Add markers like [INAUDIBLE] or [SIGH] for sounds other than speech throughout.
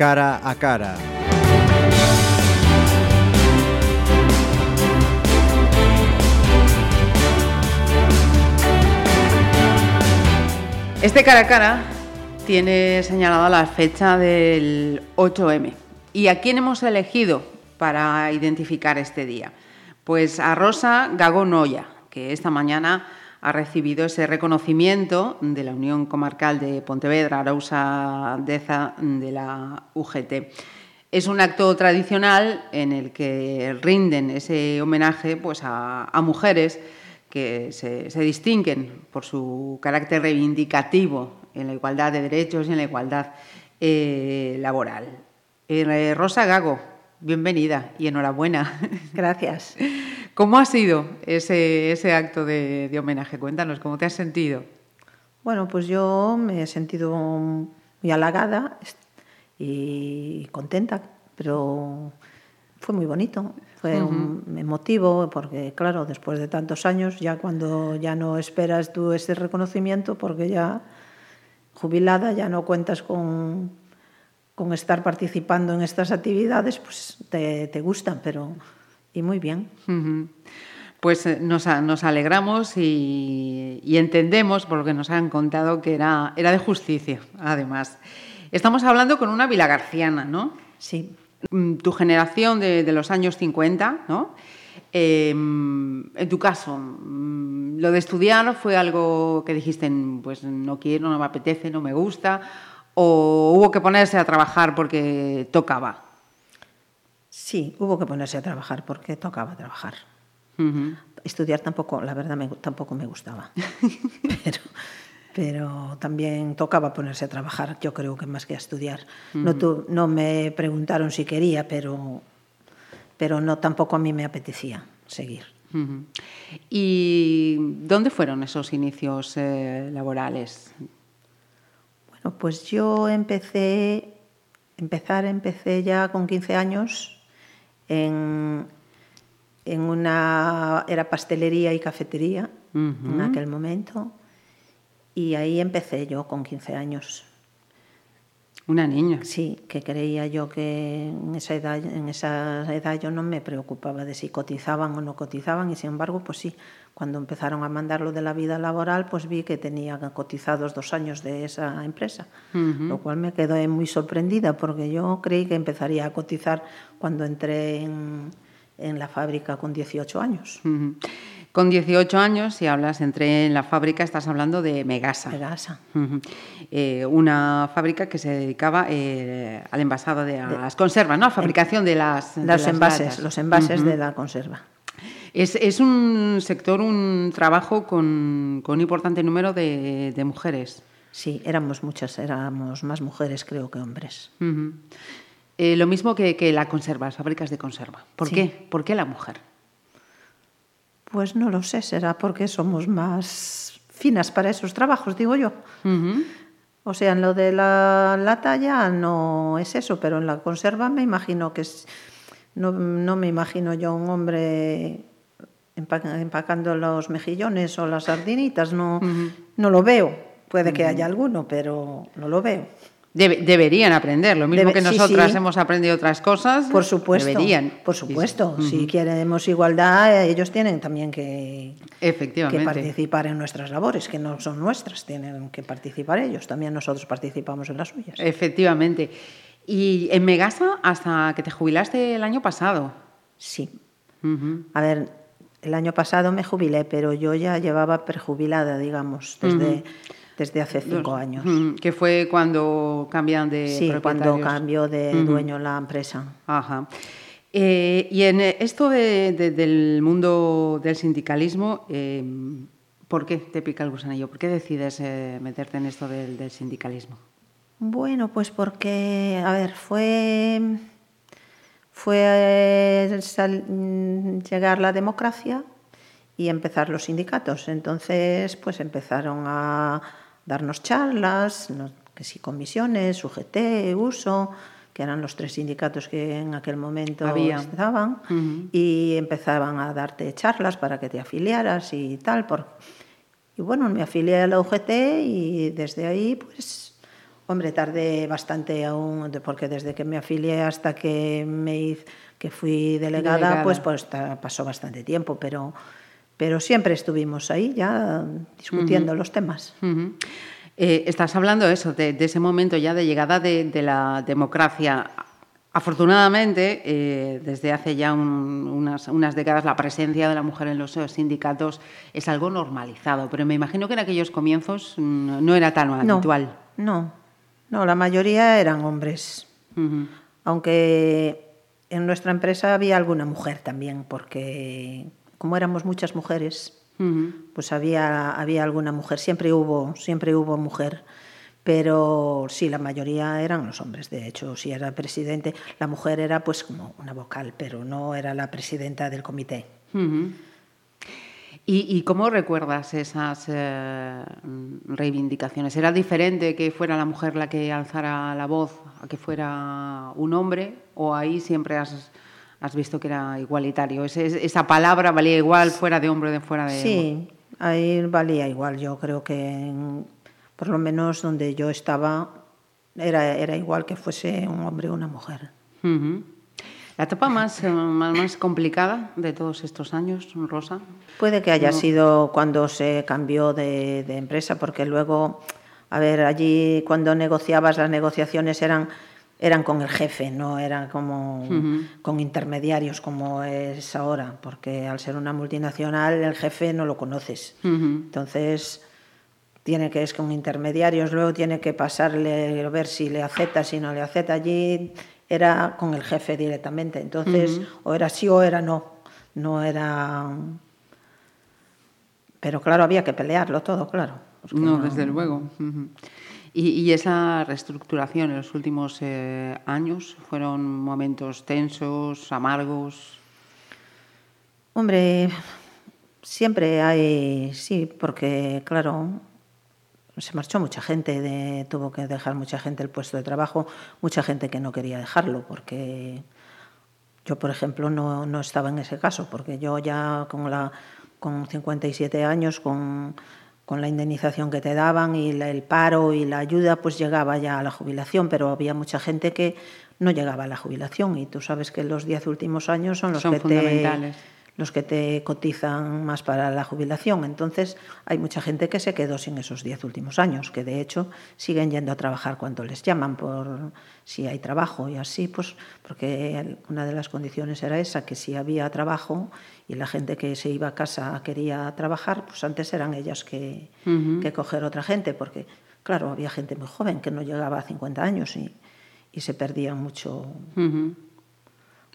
cara a cara. Este cara a cara tiene señalada la fecha del 8M. ¿Y a quién hemos elegido para identificar este día? Pues a Rosa Gago Noya, que esta mañana ha recibido ese reconocimiento de la Unión Comarcal de Pontevedra, Arausa Deza de la UGT. Es un acto tradicional en el que rinden ese homenaje pues, a, mujeres que se, se, distinguen por su carácter reivindicativo en la igualdad de derechos y en la igualdad eh, laboral. Eh, Rosa Gago, bienvenida y enhorabuena. Gracias. [LAUGHS] ¿Cómo ha sido ese, ese acto de, de, homenaje? Cuéntanos, ¿cómo te has sentido? Bueno, pues yo me he sentido muy halagada y contenta, pero fue muy bonito. Fue uh -huh. un emotivo porque, claro, después de tantos años, ya cuando ya no esperas tú ese reconocimiento, porque ya jubilada ya no cuentas con, con estar participando en estas actividades, pues te, te gustan, pero y muy bien. Uh -huh. Pues nos, nos alegramos y, y, entendemos, por lo que nos han contado, que era, era de justicia, además. Estamos hablando con una vilagarciana, ¿no? Sí. Mm, tu generación de, de los años 50, ¿no? Eh, en tu caso, mm, ¿lo de estudiar fue algo que dijiste, pues no quiero, no me apetece, no me gusta? ¿O hubo que ponerse a trabajar porque tocaba? Sí, hubo que ponerse a trabajar porque tocaba trabajar. Uh -huh. Estudiar tampoco, la verdad, me, tampoco me gustaba. [LAUGHS] pero, pero también tocaba ponerse a trabajar, yo creo que más que a estudiar. Uh -huh. no, tu, no me preguntaron si quería, pero, pero no tampoco a mí me apetecía seguir. Uh -huh. ¿Y dónde fueron esos inicios eh, laborales? Bueno, pues yo empecé, empezar empecé ya con 15 años en, en una, era pastelería y cafetería uh -huh. en aquel momento y ahí empecé yo con 15 años. Una niña. Sí, que creía yo que en esa edad, en esa edad yo no me preocupaba de si cotizaban o no cotizaban y sin embargo, pues sí, cuando empezaron a mandar lo de la vida laboral, pues vi que tenía cotizados dos años de esa empresa, uh -huh. lo cual me quedó muy sorprendida porque yo creí que empezaría a cotizar cuando entré en, en la fábrica con 18 años. Uh -huh. Con 18 años, si hablas, entré en la fábrica, estás hablando de Megasa. Megasa. Uh -huh. eh, una fábrica que se dedicaba eh, al envasado de las de, conservas, ¿no? A fabricación de las... Los de las envases, latas. los envases uh -huh. de la conserva. Es, es, un sector, un trabajo con, con un importante número de, de, mujeres. Sí, éramos muchas, éramos más mujeres creo que hombres. Uh -huh. eh, lo mismo que, que la conserva, las fábricas de conserva. ¿Por sí. qué? ¿Por qué la mujer? Pues no lo sé, será porque somos más finas para esos trabajos, digo yo. Uh -huh. O sea, en lo de la lata ya no es eso, pero en la conserva me imagino que es, no, no me imagino yo un hombre empacando los mejillones o las sardinitas, no, uh -huh. no lo veo. Puede que uh -huh. haya alguno, pero no lo veo. Debe, deberían aprender, lo mismo Debe, que nosotras sí, sí. hemos aprendido otras cosas. Por supuesto. Deberían. Por supuesto. Sí, si queremos igualdad, ellos tienen también que, Efectivamente. que participar en nuestras labores, que no son nuestras, tienen que participar ellos. También nosotros participamos en las suyas. Efectivamente. Y en Megasa hasta que te jubilaste el año pasado. Sí. A ver, el año pasado me jubilé, pero yo ya llevaba prejubilada, digamos, desde desde hace cinco años. Que fue cuando cambian de Sí, cuando cambió de dueño la empresa. Ajá. Eh, y en esto de, de, del mundo del sindicalismo, eh, ¿por qué te pica el gusanillo? ¿Por qué decides eh, meterte en esto del, del, sindicalismo? Bueno, pues porque, a ver, fue, fue sal, llegar la democracia y empezar los sindicatos. Entonces, pues empezaron a darnos charlas, que si comisiones, UGT, USO, que eran los tres sindicatos que en aquel momento Había. estaban, uh -huh. y empezaban a darte charlas para que te afiliaras y tal. Por... Y bueno, me afilié a la UGT y desde ahí, pues, Hombre, tardé bastante aún, porque desde que me afilié hasta que me que fui delegada, delegada. pues, pues pasó bastante tiempo, pero, pero siempre estuvimos ahí ya discutiendo uh -huh. los temas. Uh -huh. eh, estás hablando de eso, de, de, ese momento ya de llegada de, de la democracia. Afortunadamente, eh, desde hace ya un, unas, unas, décadas, la presencia de la mujer en los sindicatos es algo normalizado, pero me imagino que en aquellos comienzos mm, no era tan no, habitual. No, no, la mayoría eran hombres. Uh -huh. Aunque en nuestra empresa había alguna mujer también, porque como éramos muchas mujeres, uh -huh. pues había, había alguna mujer. Siempre hubo, siempre hubo mujer pero sí, la mayoría eran los hombres. De hecho, si era presidente, la mujer era pues como una vocal, pero no era la presidenta del comité. Uh -huh. ¿Y, ¿Y, cómo recuerdas esas eh, reivindicaciones? ¿Era diferente que fuera la mujer la que alzara la voz a que fuera un hombre? ¿O ahí siempre has, has visto que era igualitario? ¿Ese, ¿Esa palabra valía igual fuera de hombre o de fuera de.? Sí, ahí valía igual. Yo creo que. Por lo menos donde yo estaba, era, era igual que fuese un hombre o una mujer. Uh -huh. ¿La etapa más, más, más, complicada de todos estos años, Rosa? Puede que haya sido cuando se cambió de, de, empresa, porque luego, a ver, allí cuando negociabas, las negociaciones eran, eran con el jefe, no eran como uh -huh. con intermediarios como es ahora, porque al ser una multinacional el jefe no lo conoces. Uh -huh. Entonces tiene que es con intermediarios, luego tiene que pasarle, ver si le acepta, si no le acepta. Allí era con el jefe directamente, entonces uh -huh. o era sí o era no, no era... Pero claro, había que pelearlo todo, claro. No, no, desde luego. Y, esa reestructuración en los últimos eh, años fueron momentos tensos, amargos. Hombre, siempre hay, sí, porque claro, se marchó mucha gente, de, tuvo que dejar mucha gente el puesto de trabajo, mucha gente que no quería dejarlo, porque yo, por ejemplo, no, no estaba en ese caso, porque yo ya con, la, con 57 años, con, con la indemnización que te daban y la, el paro y la ayuda, pues llegaba ya a la jubilación, pero había mucha gente que no llegaba a la jubilación y tú sabes que los 10 últimos años son los son que fundamentales. te los que te cotizan más para la jubilación. Entonces, hay mucha gente que se quedó sin esos diez últimos años, que de hecho siguen yendo a trabajar cuando les llaman por si hay trabajo y así, pues porque una de las condiciones era esa, que si había trabajo y la gente que se iba a casa quería trabajar, pues antes eran ellas que, uh -huh. que coger otra gente, porque claro, había gente muy joven que no llegaba a 50 años y, y se perdía mucho. Uh -huh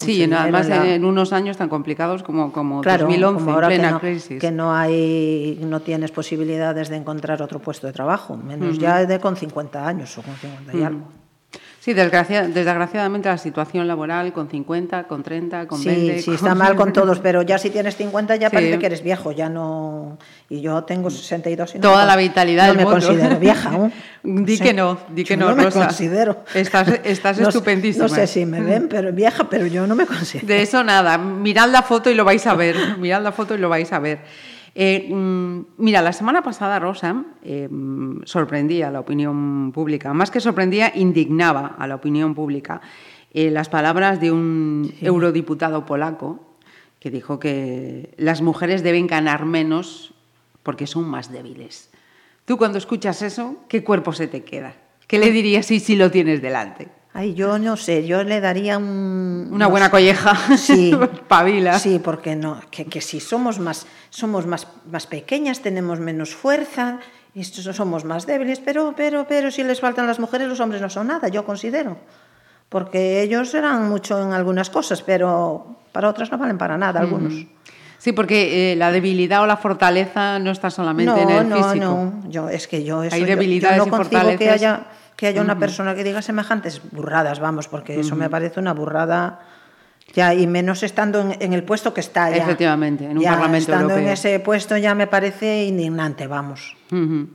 Sí, en, además en, la... en, unos años tan complicados como, como claro, 2011, como ahora en plena que no, crisis. Que no, hay, no tienes posibilidades de encontrar otro puesto de trabajo, menos uh -huh. ya de con 50 años o con 50 y uh -huh. algo. Sí, desgracia, desgraciadamente la situación laboral con 50, con 30, con sí, 20... Sí, con... está mal con todos, pero ya si tienes 50 ya sí. parece que eres viejo, ya no... Y yo tengo 62 y no Toda la vitalidad no del me mundo. considero vieja aún. [LAUGHS] di sí. que no, di que no, no Rosa. me considero. Estás, estás [LAUGHS] no, estupendísima. No sé si me ven pero vieja, pero yo no me considero. De eso nada, mirad la foto y lo vais a ver, mirad la foto y lo vais a ver. Eh, mm, mira, la semana pasada, Rosa, eh, sorprendía a la opinión pública. Más que sorprendía, indignaba a la opinión pública. Eh, las palabras de un sí. eurodiputado polaco que dijo que las mujeres deben ganar menos porque son más débiles. Tú cuando escuchas eso, ¿qué cuerpo se te queda? ¿Qué le dirías si, si lo tienes delante? Ay, yo no sé, yo le daría un... Una buena no colleja. Sí. [LAUGHS] Pavila. Sí, porque no, que, que si somos, más, somos más, más pequeñas, tenemos menos fuerza, estos somos más débiles, pero, pero, pero si les faltan las mujeres, los hombres no son nada, yo considero. Porque ellos eran mucho en algunas cosas, pero para otras no valen para nada, algunos. Mm. Sí, porque eh, la debilidad o la fortaleza no está solamente no, en el no, físico. No, yo, es que yo eso, Hay debilidades yo, yo no y fortalezas. que haya que haya una uh -huh. persona que diga semejantes burradas, vamos, porque uh -huh. eso me parece una burrada ya y menos estando en, en el puesto que está ya. Efectivamente, en un ya parlamento estando europeo. en ese puesto ya me parece indignante, vamos. Uh -huh.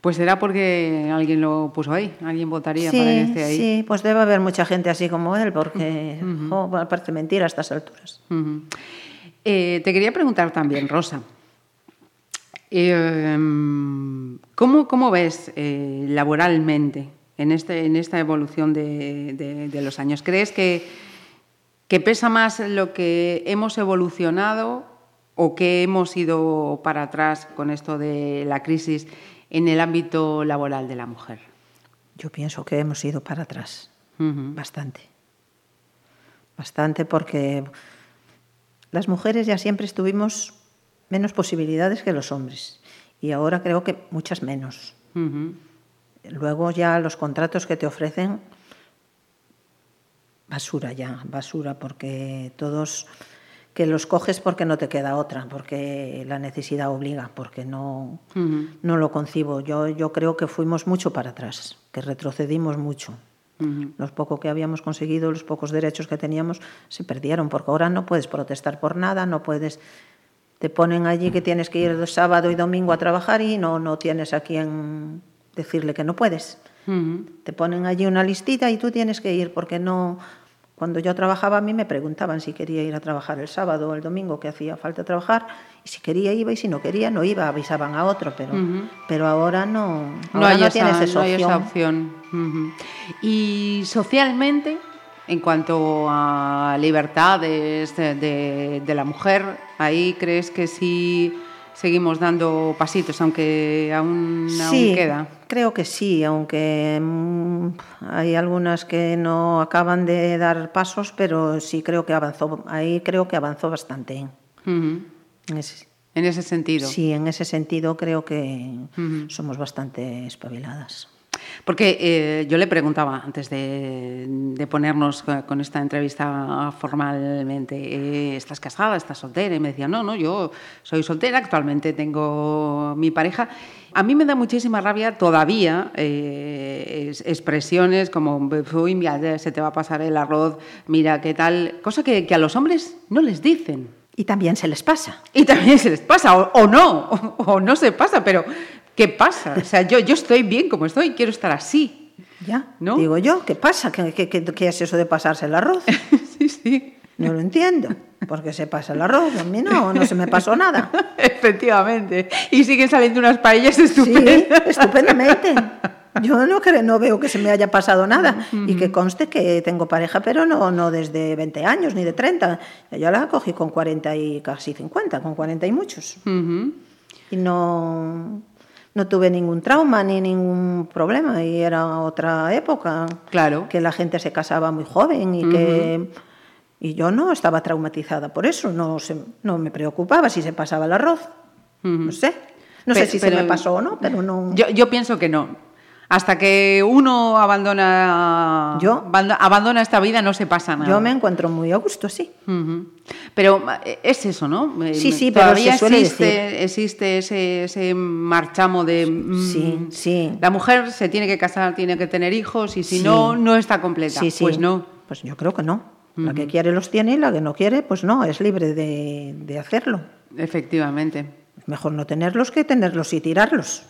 Pues será porque alguien lo puso ahí, alguien votaría sí, para que esté ahí. Sí, pues debe haber mucha gente así como él, porque oh, parece mentira a estas alturas. Eh, te quería preguntar también, Rosa. Eh, ¿cómo, ¿Cómo ves eh, laboralmente en, este, en esta evolución de, de, los años? ¿Crees que, que pesa más lo que hemos evolucionado o que hemos ido para atrás con esto de la crisis en el ámbito laboral de la mujer? Yo pienso que hemos ido para atrás, bastante. Bastante porque las mujeres ya siempre estuvimos menos posibilidades que los hombres y ahora creo que muchas menos. Luego ya los contratos que te ofrecen, basura ya, basura, porque todos que los coges porque no te queda otra, porque la necesidad obliga, porque no, no lo concibo. Yo, yo creo que fuimos mucho para atrás, que retrocedimos mucho. Los pocos que habíamos conseguido, los pocos derechos que teníamos, se perdieron, porque ahora no puedes protestar por nada, no puedes... Te ponen allí que tienes que ir sábado y domingo a trabajar y no, no tienes a quien decirle que no puedes. Te ponen allí una listita y tú tienes que ir porque no cuando yo trabajaba a mí me preguntaban si quería ir a trabajar el sábado o el domingo, que hacía falta trabajar, y si quería iba y si no quería no iba, avisaban a otro, pero, pero ahora no, no, hay tienes esa opción. Y socialmente, en cuanto a libertades de, de la mujer, ahí crees que sí seguimos dando pasitos, aunque aún, sí, aún queda. Creo que sí, aunque mmm, hay algunas que no acaban de dar pasos, pero sí creo que avanzó, ahí creo que avanzó bastante. Uh -huh. es, en ese sentido. Sí, en ese sentido creo que uh -huh. somos bastante espabiladas. Porque eh, yo le preguntaba antes de, ponernos con esta entrevista formalmente, eh, ¿estás casada? ¿Estás soltera? Y me decía, no, no, yo soy soltera, actualmente tengo mi pareja. A mí me da muchísima rabia todavía eh, expresiones como, uy, mira, se te va a pasar el arroz, mira, qué tal, cosa que, a los hombres no les dicen. Y también se les pasa. Y también se les pasa, o, no, [LAUGHS] o, no se pasa, pero ¿Qué pasa? O sea, yo, yo estoy bien como estoy, quiero estar así. Ya, ¿no? digo yo, ¿qué pasa? ¿Qué, qué, qué, es eso de pasarse el arroz? [LAUGHS] sí, sí. No lo entiendo. porque se pasa el arroz? A mí no, no se me pasó nada. [LAUGHS] Efectivamente. Y siguen saliendo unas paellas estupendas. Sí, estupendamente. [LAUGHS] Yo no, creo, no veo que se me haya pasado nada. Y que conste que tengo pareja, pero no, no desde 20 años ni de 30. Yo la cogí con 40 y casi 50, con 40 y muchos. Y no no tuve ningún trauma ni ningún problema y era otra época. Claro. Que la gente se casaba muy joven y que y yo no estaba traumatizada por eso, no no me preocupaba si se pasaba el arroz. No sé. No sé si se me pasó o no, pero no. Yo, yo pienso que no. Hasta que uno abandona, ¿Yo? abandona esta vida no se pasa nada. Yo me encuentro muy a gusto, sí. Pero eh, es eso, ¿no? Sí, sí, Todavía pero existe, existe ese, ese, marchamo de... Mm, sí, sí. La mujer se tiene que casar, tiene que tener hijos y si no, no está completa. Sí, Pues no. Pues yo creo que no. La que quiere los tiene y la que no quiere, pues no, es libre de, de hacerlo. Efectivamente. Mejor no tenerlos que tenerlos y tirarlos.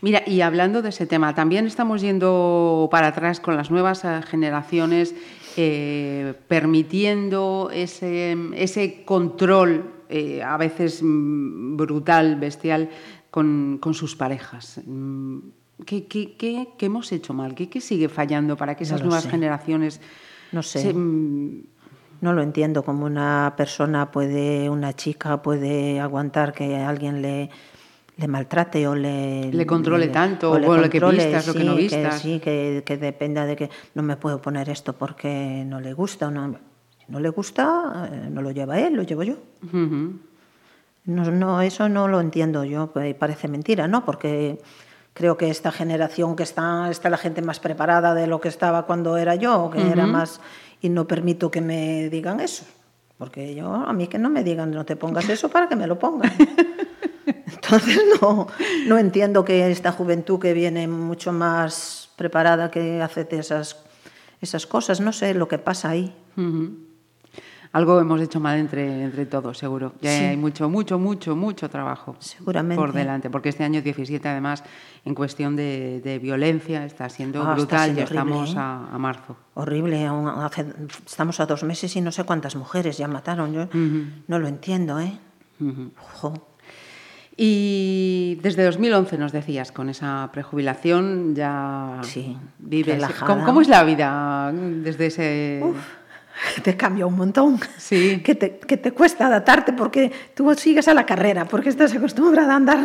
Mira, y hablando de ese tema, también estamos yendo para atrás con las nuevas eh, generaciones, eh, permitiendo ese, ese control, eh, a veces mm, brutal, bestial, con, con sus parejas. Mm, ¿Qué, qué, qué, qué, hemos hecho mal? ¿Qué, sigue fallando para que esas nuevas generaciones... No sé. Mm, no lo entiendo como una persona puede, una chica puede aguantar que alguien le, le maltrate o le... Le controle tanto, o, lo que vistas, lo que no vistas. Que, sí, que, que, dependa de que no me puedo poner esto porque no le gusta o no... Si no le gusta, eh, no lo lleva él, lo llevo yo. no, no, eso no lo entiendo yo, parece mentira, ¿no? Porque creo que esta generación que está, está la gente más preparada de lo que estaba cuando era yo, que era más y no permito que me digan eso. Porque yo, a mí que no me digan, no te pongas eso para que me lo pongan. [LAUGHS] Entonces no, no entiendo que esta juventud que viene mucho más preparada que hace esas, esas cosas, no sé lo que pasa ahí. Algo hemos hecho mal entre, entre todos, seguro. Ya hay mucho, mucho, mucho, mucho trabajo Seguramente. por delante, porque este año 17, además, en cuestión de, violencia, está siendo ah, brutal, ya estamos ¿eh? a, marzo. Horrible, estamos a dos meses y no sé cuántas mujeres ya mataron. Yo no lo entiendo, ¿eh? Y desde 2011 nos decías, con esa prejubilación ya Sí, vives. ¿Cómo, cómo es la vida desde ese...? Te cambia un montón. Sí. [LAUGHS] Que te, que te cuesta adaptarte porque tú sigues a la carrera, porque estás acostumbrada a andar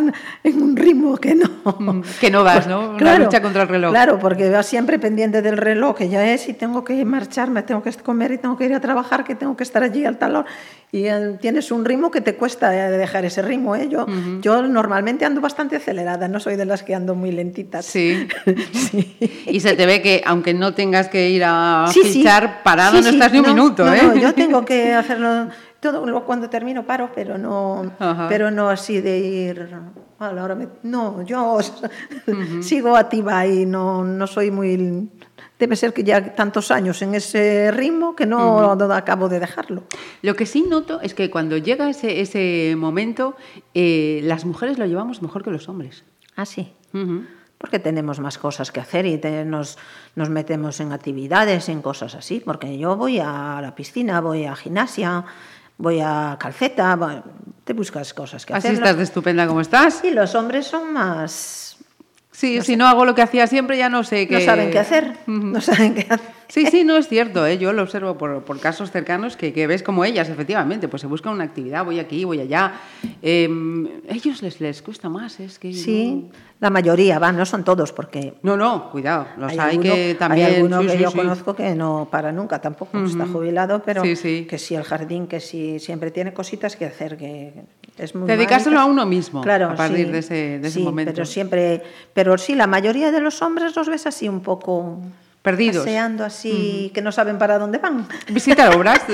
en un ritmo que no. Mm, que no vas, [LAUGHS] ¿no? Una lucha contra el reloj. Claro, porque vas siempre pendiente del reloj, que ya es, y tengo que marcharme, tengo que comer y tengo que ir a trabajar, que tengo que estar allí al talón. Y eh, tienes un ritmo que te cuesta eh, dejar ese ritmo. ¿eh? Yo, yo normalmente ando bastante acelerada, no soy de las que ando muy lentitas. Sí. [LAUGHS] Sí. Y se te ve que, aunque no tengas que ir a Sí, fichar, Sí, no sí. estás ni un minuto, no, ¿eh? No, yo tengo que hacerlo todo lo- cuando termino paro, pero no, Ajá. pero no así de ir. "A la hora me-". No, yo [LAUGHS] sigo activa y no, no soy muy. Debe ser que ya tantos años en ese ritmo que no, no acabo de dejarlo. Lo que sí noto es que cuando llega ese, ese momento, eh, las mujeres lo llevamos mejor que los hombres. Ah, sí. Porque tenemos más cosas que hacer y te- nos, nos metemos en actividades, en cosas así. Porque yo voy a la piscina, voy a gimnasia, voy a calceta, te buscas cosas que Así hacer. estás de estupenda como estás. Y los hombres son más... Sí, si no hago lo que hacía siempre, ya no sé qué. No saben qué hacer. No saben qué hacer. Sí, sí, no es cierto, ¿eh? yo lo observo por, por casos cercanos que, que ves como ellas, efectivamente, pues se buscan una actividad, voy aquí, voy allá. Eh, ellos les, les cuesta más, es que... Sí, la mayoría van, no son todos, porque No, no, cuidado, los hay, alguno, que también... hay alguno sí, que sí, yo sí. conozco que no para nunca tampoco, está jubilado, pero que sí el jardín, que sí siempre tiene cositas que hacer, que es muy Dedicárselo a uno mismo, claro, a partir sí, de ese- de ese sí, momento. Pero siempre, pero sí, la mayoría de los hombres los ves así un poco Perdidos. paseando así, que no saben para dónde van. Visitar obras. [LAUGHS]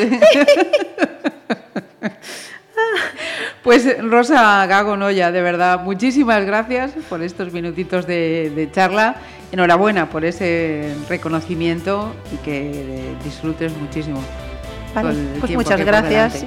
Pues Rosa Gago Noya, de verdad, muchísimas gracias por estos minutitos de, de charla. Enhorabuena por ese reconocimiento y que disfrutes muchísimo. Vale, pues muchas gracias.